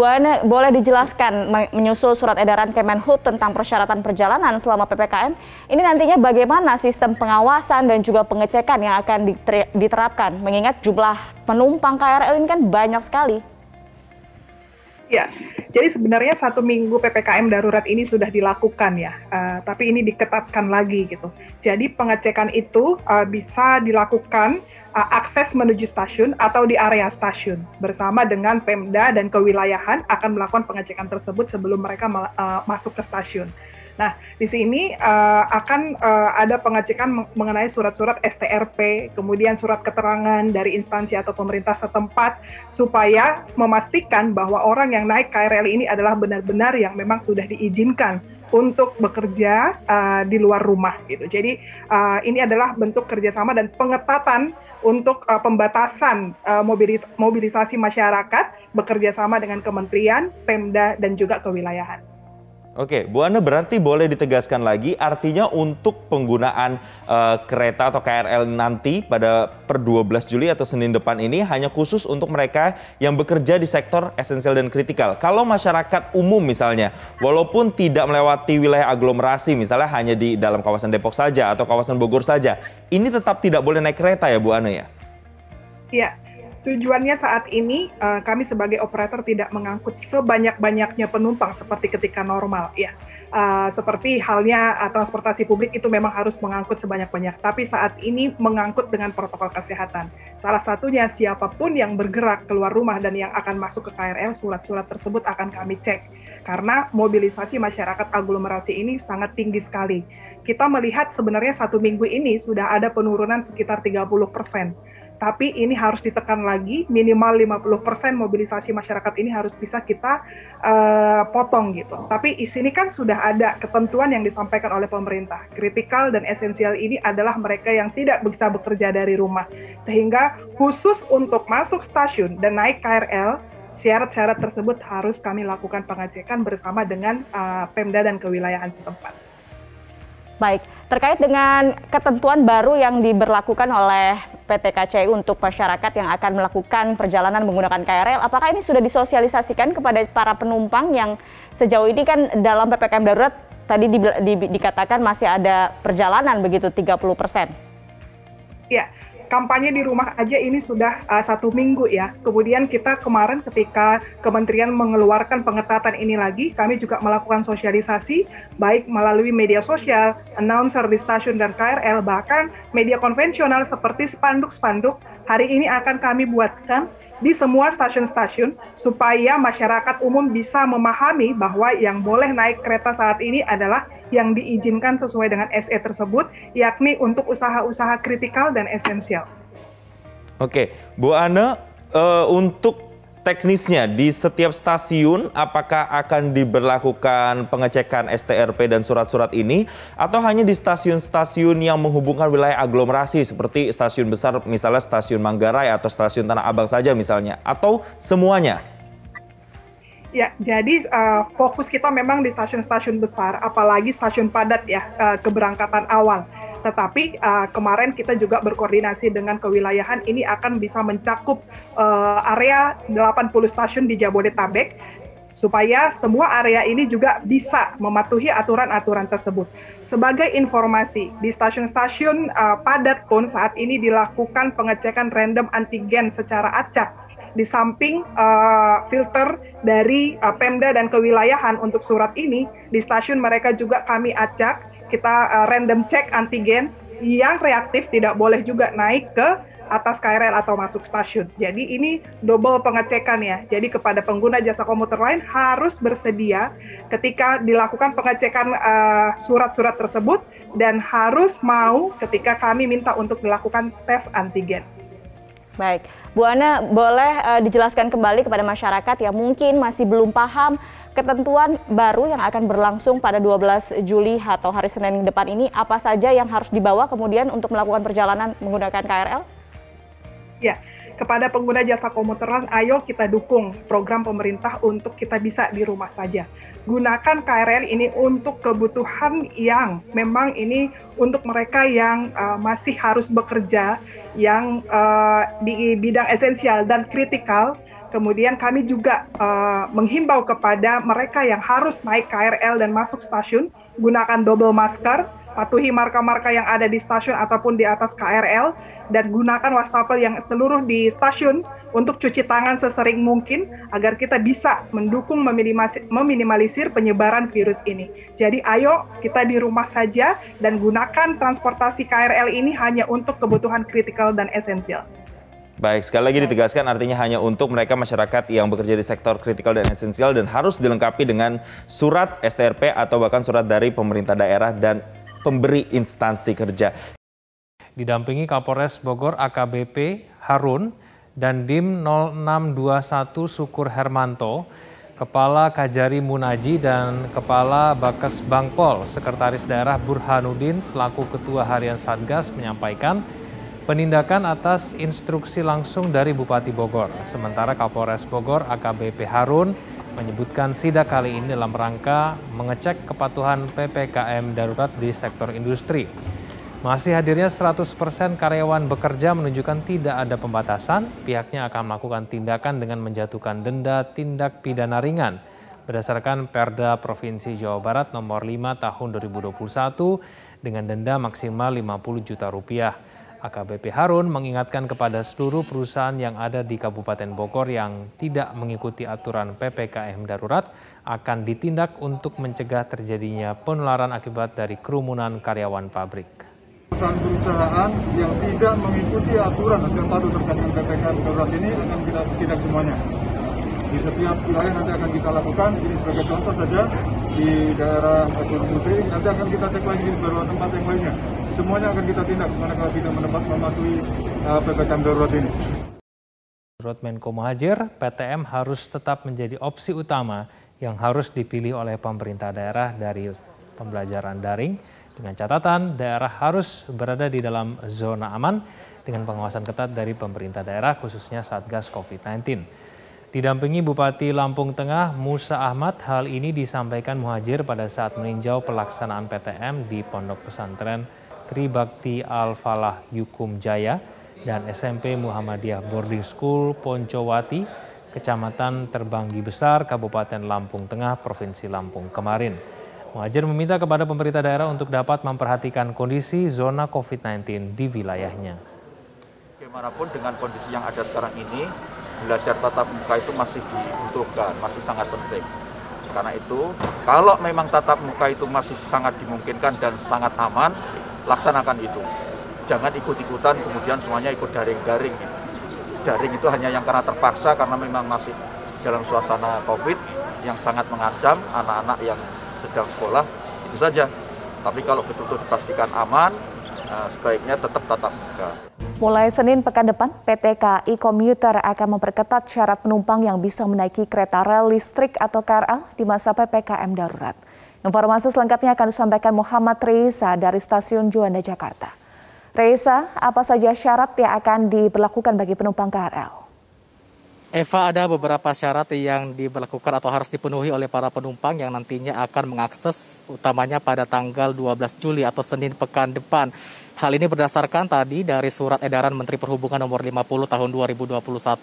Bu Ana, boleh dijelaskan menyusul surat edaran Kemenhub tentang persyaratan perjalanan selama PPKM, ini nantinya bagaimana sistem pengawasan dan juga pengecekan yang akan diterapkan, mengingat jumlah penumpang KRL ini kan banyak sekali. Ya, jadi sebenarnya satu minggu ppkm darurat ini sudah dilakukan ya, uh, tapi ini diketatkan lagi gitu. Jadi pengecekan itu uh, bisa dilakukan uh, akses menuju stasiun atau di area stasiun bersama dengan Pemda dan kewilayahan akan melakukan pengecekan tersebut sebelum mereka uh, masuk ke stasiun. Nah, di sini uh, akan uh, ada pengecekan mengenai surat-surat STRP, kemudian surat keterangan dari instansi atau pemerintah setempat, supaya memastikan bahwa orang yang naik KRL ini adalah benar-benar yang memang sudah diizinkan untuk bekerja uh, di luar rumah gitu. Jadi uh, ini adalah bentuk kerjasama dan pengetatan untuk uh, pembatasan uh, mobilis mobilisasi masyarakat bekerja sama dengan kementerian, Pemda dan juga kewilayahan. Oke, Bu Ana berarti boleh ditegaskan lagi artinya untuk penggunaan uh, kereta atau KRL nanti pada per 12 Juli atau Senin depan ini hanya khusus untuk mereka yang bekerja di sektor esensial dan kritikal. Kalau masyarakat umum misalnya, walaupun tidak melewati wilayah aglomerasi misalnya hanya di dalam kawasan Depok saja atau kawasan Bogor saja, ini tetap tidak boleh naik kereta ya Bu Ana ya? Iya, Tujuannya saat ini uh, kami sebagai operator tidak mengangkut sebanyak-banyaknya penumpang seperti ketika normal ya. Uh, seperti halnya uh, transportasi publik itu memang harus mengangkut sebanyak-banyak, tapi saat ini mengangkut dengan protokol kesehatan. Salah satunya siapa pun yang bergerak keluar rumah dan yang akan masuk ke KRL, surat-surat tersebut akan kami cek. Karena mobilisasi masyarakat aglomerasi ini sangat tinggi sekali. Kita melihat sebenarnya satu minggu ini sudah ada penurunan sekitar 30 persen tapi ini harus ditekan lagi minimal 50% mobilisasi masyarakat ini harus bisa kita uh, potong gitu. Tapi di sini kan sudah ada ketentuan yang disampaikan oleh pemerintah. Kritikal dan esensial ini adalah mereka yang tidak bisa bekerja dari rumah. Sehingga khusus untuk masuk stasiun dan naik KRL syarat-syarat tersebut harus kami lakukan pengecekan bersama dengan uh, Pemda dan kewilayahan setempat. Baik, terkait dengan ketentuan baru yang diberlakukan oleh PT KCI untuk masyarakat yang akan melakukan perjalanan menggunakan KRL, apakah ini sudah disosialisasikan kepada para penumpang yang sejauh ini kan dalam PPKM darurat tadi di, di, dikatakan masih ada perjalanan begitu 30 persen? Ya, kampanye di rumah aja ini sudah uh, satu minggu ya. Kemudian kita kemarin ketika kementerian mengeluarkan pengetatan ini lagi, kami juga melakukan sosialisasi baik melalui media sosial, announcer di stasiun dan KRL, bahkan media konvensional seperti spanduk-spanduk. Hari ini akan kami buatkan di semua stasiun-stasiun supaya masyarakat umum bisa memahami bahwa yang boleh naik kereta saat ini adalah yang diizinkan sesuai dengan SE tersebut, yakni untuk usaha-usaha kritikal dan esensial. Oke, Bu Ana, uh, untuk teknisnya di setiap stasiun apakah akan diberlakukan pengecekan STRP dan surat-surat ini atau hanya di stasiun-stasiun yang menghubungkan wilayah aglomerasi seperti stasiun besar misalnya stasiun Manggarai atau stasiun Tanah Abang saja misalnya atau semuanya? Ya, jadi uh, fokus kita memang di stasiun-stasiun besar, apalagi stasiun padat ya uh, keberangkatan awal. Tetapi uh, kemarin kita juga berkoordinasi dengan kewilayahan ini akan bisa mencakup uh, area 80 stasiun di Jabodetabek supaya semua area ini juga bisa mematuhi aturan-aturan tersebut. Sebagai informasi, di stasiun-stasiun uh, padat pun saat ini dilakukan pengecekan random antigen secara acak di samping uh, filter dari uh, Pemda dan kewilayahan untuk surat ini di stasiun mereka juga kami acak kita uh, random check antigen yang reaktif tidak boleh juga naik ke atas KRL atau masuk stasiun. Jadi ini double pengecekan ya. Jadi kepada pengguna jasa komuter lain harus bersedia ketika dilakukan pengecekan surat-surat uh, tersebut dan harus mau ketika kami minta untuk dilakukan tes antigen. Baik, Bu Ana boleh uh, dijelaskan kembali kepada masyarakat yang mungkin masih belum paham ketentuan baru yang akan berlangsung pada 12 Juli atau hari Senin depan ini apa saja yang harus dibawa kemudian untuk melakukan perjalanan menggunakan KRL? Ya, kepada pengguna jasa komuter ayo kita dukung program pemerintah untuk kita bisa di rumah saja. Gunakan KRL ini untuk kebutuhan yang memang ini untuk mereka yang uh, masih harus bekerja, yang uh, di bidang esensial dan kritikal, Kemudian kami juga uh, menghimbau kepada mereka yang harus naik KRL dan masuk stasiun gunakan double masker, patuhi marka-marka yang ada di stasiun ataupun di atas KRL dan gunakan wastafel yang seluruh di stasiun untuk cuci tangan sesering mungkin agar kita bisa mendukung meminimalisir penyebaran virus ini. Jadi ayo kita di rumah saja dan gunakan transportasi KRL ini hanya untuk kebutuhan kritikal dan esensial. Baik, sekali lagi ditegaskan artinya hanya untuk mereka masyarakat yang bekerja di sektor kritikal dan esensial dan harus dilengkapi dengan surat STRP atau bahkan surat dari pemerintah daerah dan pemberi instansi kerja. Didampingi Kapolres Bogor AKBP Harun dan Dim 0621 Sukur Hermanto, Kepala Kajari Munaji dan Kepala Bakes Bangpol, Sekretaris Daerah Burhanuddin selaku Ketua Harian Satgas menyampaikan penindakan atas instruksi langsung dari Bupati Bogor. Sementara Kapolres Bogor AKBP Harun menyebutkan sidak kali ini dalam rangka mengecek kepatuhan PPKM darurat di sektor industri. Masih hadirnya 100% karyawan bekerja menunjukkan tidak ada pembatasan, pihaknya akan melakukan tindakan dengan menjatuhkan denda tindak pidana ringan berdasarkan Perda Provinsi Jawa Barat nomor 5 tahun 2021 dengan denda maksimal 50 juta rupiah. AKBP Harun mengingatkan kepada seluruh perusahaan yang ada di Kabupaten Bogor yang tidak mengikuti aturan PPKM darurat akan ditindak untuk mencegah terjadinya penularan akibat dari kerumunan karyawan pabrik. Perusahaan-perusahaan yang tidak mengikuti aturan atau patuh terkait dengan PPKM darurat ini akan kita tindak semuanya. Di setiap wilayah nanti akan kita lakukan, ini sebagai contoh saja di daerah Gunung Putri, nanti akan kita cek lagi di beberapa tempat yang lainnya semuanya akan kita tindak manakala tidak mendapat mematuhi uh, PPKM darurat ini. Menurut Menko Muhajir, PTM harus tetap menjadi opsi utama yang harus dipilih oleh pemerintah daerah dari pembelajaran daring dengan catatan daerah harus berada di dalam zona aman dengan pengawasan ketat dari pemerintah daerah khususnya Satgas COVID-19. Didampingi Bupati Lampung Tengah Musa Ahmad, hal ini disampaikan Muhajir pada saat meninjau pelaksanaan PTM di Pondok Pesantren Tribakti Al-Falah Yukum Jaya dan SMP Muhammadiyah Boarding School Poncowati, Kecamatan Terbanggi Besar, Kabupaten Lampung Tengah, Provinsi Lampung kemarin. Muhajir meminta kepada pemerintah daerah untuk dapat memperhatikan kondisi zona COVID-19 di wilayahnya. Bagaimanapun dengan kondisi yang ada sekarang ini, belajar tatap muka itu masih dibutuhkan, masih sangat penting. Karena itu, kalau memang tatap muka itu masih sangat dimungkinkan dan sangat aman, laksanakan itu. Jangan ikut-ikutan kemudian semuanya ikut daring-daring. Daring itu hanya yang karena terpaksa karena memang masih dalam suasana COVID yang sangat mengancam anak-anak yang sedang sekolah itu saja. Tapi kalau betul-betul dipastikan aman, eh, sebaiknya tetap tatap muka. Mulai Senin pekan depan, PT KAI Komuter akan memperketat syarat penumpang yang bisa menaiki kereta rel listrik atau KRL di masa PPKM darurat. Informasi selengkapnya akan disampaikan Muhammad Reisa dari Stasiun Juanda, Jakarta. Reisa, apa saja syarat yang akan diberlakukan bagi penumpang KRL? Eva, ada beberapa syarat yang diberlakukan atau harus dipenuhi oleh para penumpang yang nantinya akan mengakses utamanya pada tanggal 12 Juli atau Senin pekan depan. Hal ini berdasarkan tadi dari surat edaran Menteri Perhubungan nomor 50 tahun 2021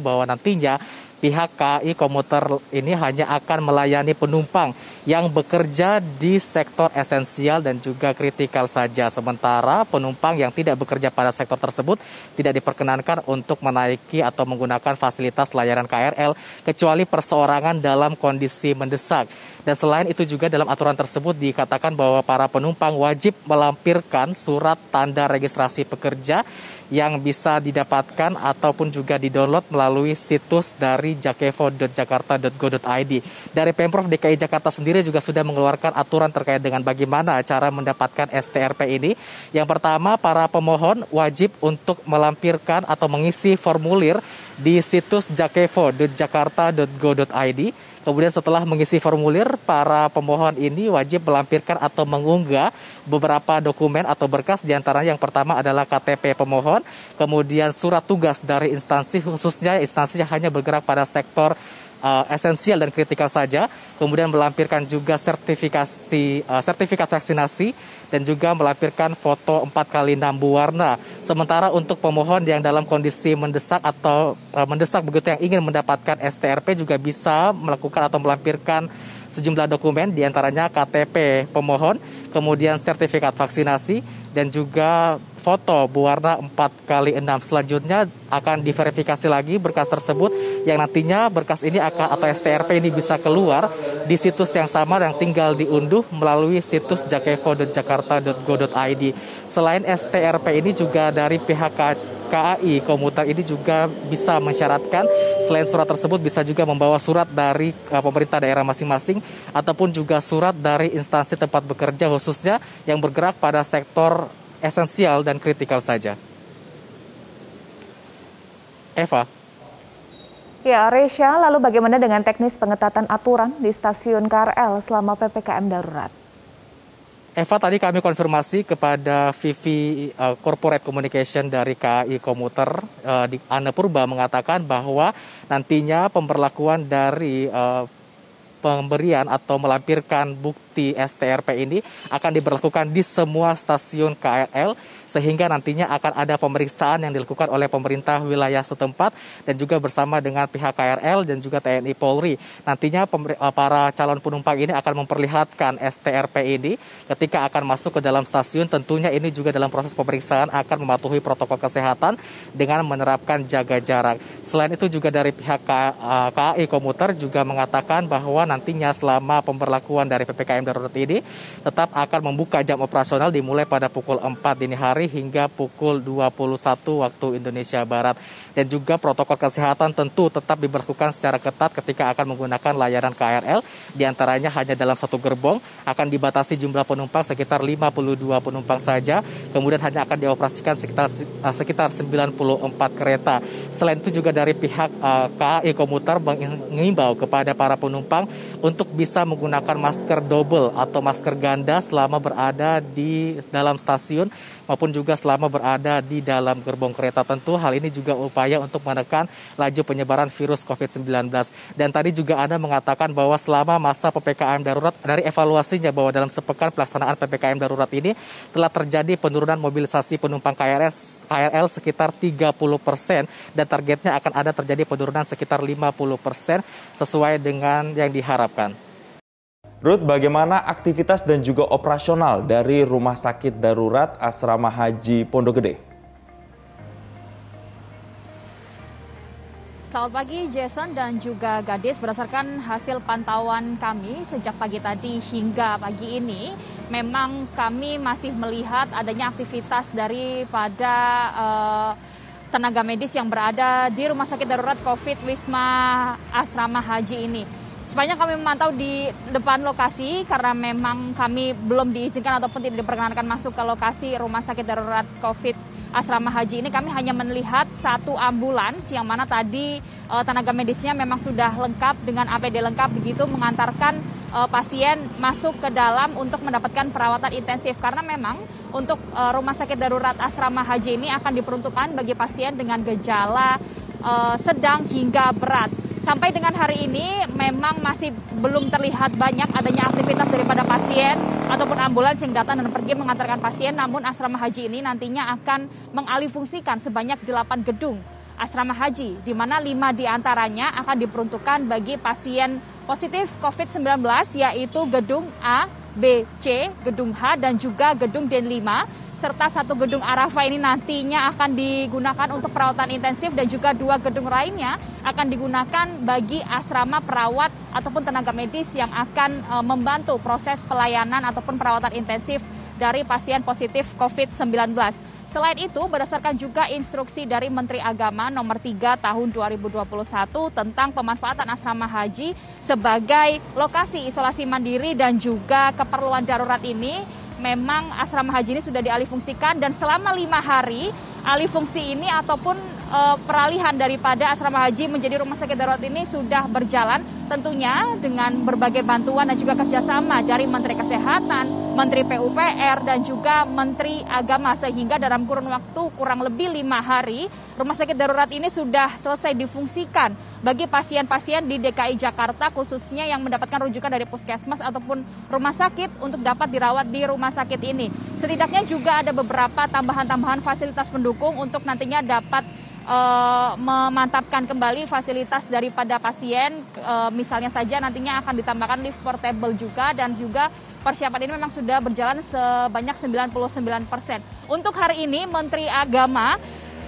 bahwa nantinya pihak KAI komuter ini hanya akan melayani penumpang yang bekerja di sektor esensial dan juga kritikal saja. Sementara penumpang yang tidak bekerja pada sektor tersebut tidak diperkenankan untuk menaiki atau menggunakan fasilitas layanan KRL kecuali perseorangan dalam kondisi mendesak. Dan selain itu juga dalam aturan tersebut dikatakan bahwa para penumpang wajib melampirkan surat tanda registrasi pekerja yang bisa didapatkan ataupun juga di-download melalui situs dari jakevo.jakarta.go.id. Dari Pemprov DKI Jakarta sendiri juga sudah mengeluarkan aturan terkait dengan bagaimana cara mendapatkan STRP ini. Yang pertama, para pemohon wajib untuk melampirkan atau mengisi formulir di situs jakevo.jakarta.go.id Kemudian setelah mengisi formulir, para pemohon ini wajib melampirkan atau mengunggah beberapa dokumen atau berkas di antaranya yang pertama adalah KTP pemohon, kemudian surat tugas dari instansi khususnya instansi yang hanya bergerak pada sektor uh, esensial dan kritikal saja, kemudian melampirkan juga sertifikasi uh, sertifikat vaksinasi dan juga melampirkan foto 4 kali 6 warna. Sementara untuk pemohon yang dalam kondisi mendesak atau uh, mendesak begitu yang ingin mendapatkan STRP juga bisa melakukan atau melampirkan sejumlah dokumen di antaranya KTP pemohon, kemudian sertifikat vaksinasi dan juga foto berwarna 4 kali 6 selanjutnya akan diverifikasi lagi berkas tersebut yang nantinya berkas ini akan atau STRP ini bisa keluar di situs yang sama yang tinggal diunduh melalui situs jakevo.jakarta.go.id. Selain STRP ini juga dari pihak KAI komuter ini juga bisa mensyaratkan selain surat tersebut bisa juga membawa surat dari uh, pemerintah daerah masing-masing ataupun juga surat dari instansi tempat bekerja khususnya yang bergerak pada sektor esensial dan kritikal saja. Eva. Ya, Resya, lalu bagaimana dengan teknis pengetatan aturan di stasiun KRL selama PPKM darurat? Eva, tadi kami konfirmasi kepada Vivi uh, Corporate Communication dari KAI Komuter uh, di Ana Purba mengatakan bahwa nantinya pemberlakuan dari uh, pemberian atau melampirkan bukti STRP ini akan diberlakukan di semua stasiun KRL sehingga nantinya akan ada pemeriksaan yang dilakukan oleh pemerintah wilayah setempat dan juga bersama dengan pihak KRL dan juga TNI Polri. Nantinya eh, para calon penumpang ini akan memperlihatkan STRP ini ketika akan masuk ke dalam stasiun. Tentunya ini juga dalam proses pemeriksaan akan mematuhi protokol kesehatan dengan menerapkan jaga jarak. Selain itu juga dari pihak KAI eh, Komuter juga mengatakan bahwa nantinya selama pemberlakuan dari PPKM darurat ini tetap akan membuka jam operasional dimulai pada pukul 4 dini hari hingga pukul 21 waktu Indonesia Barat. Dan juga protokol kesehatan tentu tetap diberlakukan secara ketat ketika akan menggunakan layanan KRL. Di antaranya hanya dalam satu gerbong akan dibatasi jumlah penumpang sekitar 52 penumpang saja. Kemudian hanya akan dioperasikan sekitar eh, sekitar 94 kereta. Selain itu juga dari pihak uh, KAI Komuter mengimbau kepada para penumpang untuk bisa menggunakan masker double atau masker ganda selama berada di dalam stasiun maupun juga selama berada di dalam gerbong kereta. Tentu hal ini juga upaya untuk menekan laju penyebaran virus COVID-19. Dan tadi juga Anda mengatakan bahwa selama masa PPKM darurat dari evaluasinya bahwa dalam sepekan pelaksanaan PPKM darurat ini telah terjadi penurunan mobilisasi penumpang KRL, KRL sekitar 30 persen dan targetnya akan ada terjadi penurunan sekitar 50 persen sesuai dengan yang diharapkan. Ruth, bagaimana aktivitas dan juga operasional dari Rumah Sakit Darurat Asrama Haji Pondok Gede? Selamat pagi Jason dan juga Gadis. Berdasarkan hasil pantauan kami sejak pagi tadi hingga pagi ini, memang kami masih melihat adanya aktivitas daripada uh, tenaga medis yang berada di Rumah Sakit Darurat COVID Wisma Asrama Haji ini. Sepanjang kami memantau di depan lokasi karena memang kami belum diizinkan ataupun tidak diperkenankan masuk ke lokasi rumah sakit darurat COVID asrama haji ini kami hanya melihat satu ambulans yang mana tadi uh, tenaga medisnya memang sudah lengkap dengan APD lengkap begitu mengantarkan uh, pasien masuk ke dalam untuk mendapatkan perawatan intensif karena memang untuk uh, rumah sakit darurat asrama haji ini akan diperuntukkan bagi pasien dengan gejala sedang hingga berat. Sampai dengan hari ini memang masih belum terlihat banyak adanya aktivitas daripada pasien ataupun ambulans yang datang dan pergi mengantarkan pasien. Namun asrama haji ini nantinya akan mengalihfungsikan sebanyak 8 gedung asrama haji, di mana lima di antaranya akan diperuntukkan bagi pasien positif COVID-19, yaitu gedung A, B, C, gedung H, dan juga gedung DEN 5 serta satu gedung Arafah ini nantinya akan digunakan untuk perawatan intensif dan juga dua gedung lainnya akan digunakan bagi asrama perawat ataupun tenaga medis yang akan e, membantu proses pelayanan ataupun perawatan intensif dari pasien positif COVID-19. Selain itu, berdasarkan juga instruksi dari Menteri Agama nomor 3 tahun 2021 tentang pemanfaatan asrama haji sebagai lokasi isolasi mandiri dan juga keperluan darurat ini, memang asrama haji ini sudah dialihfungsikan dan selama lima hari alih fungsi ini ataupun e, peralihan daripada asrama haji menjadi rumah sakit darurat ini sudah berjalan tentunya dengan berbagai bantuan dan juga kerjasama dari Menteri Kesehatan, Menteri PUPR, dan juga Menteri Agama sehingga dalam kurun waktu kurang lebih lima hari rumah sakit darurat ini sudah selesai difungsikan bagi pasien-pasien di DKI Jakarta khususnya yang mendapatkan rujukan dari puskesmas ataupun rumah sakit untuk dapat dirawat di rumah sakit ini. Setidaknya juga ada beberapa tambahan-tambahan fasilitas pendukung untuk nantinya dapat uh, memantapkan kembali fasilitas daripada pasien. Uh, misalnya saja nantinya akan ditambahkan lift portable juga dan juga persiapan ini memang sudah berjalan sebanyak 99 persen. Untuk hari ini Menteri Agama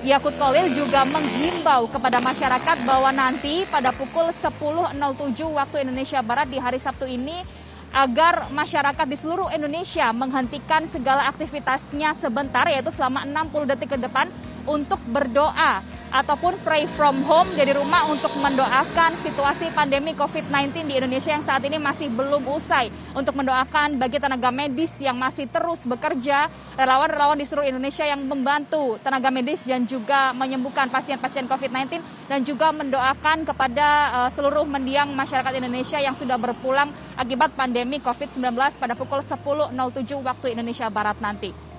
Yakut Kolil juga menghimbau kepada masyarakat bahwa nanti pada pukul 10.07 waktu Indonesia Barat di hari Sabtu ini agar masyarakat di seluruh Indonesia menghentikan segala aktivitasnya sebentar yaitu selama 60 detik ke depan untuk berdoa ataupun pray from home dari rumah untuk mendoakan situasi pandemi COVID-19 di Indonesia yang saat ini masih belum usai. Untuk mendoakan bagi tenaga medis yang masih terus bekerja, relawan-relawan di seluruh Indonesia yang membantu tenaga medis dan juga menyembuhkan pasien-pasien COVID-19 dan juga mendoakan kepada uh, seluruh mendiang masyarakat Indonesia yang sudah berpulang akibat pandemi COVID-19 pada pukul 10.07 waktu Indonesia Barat nanti.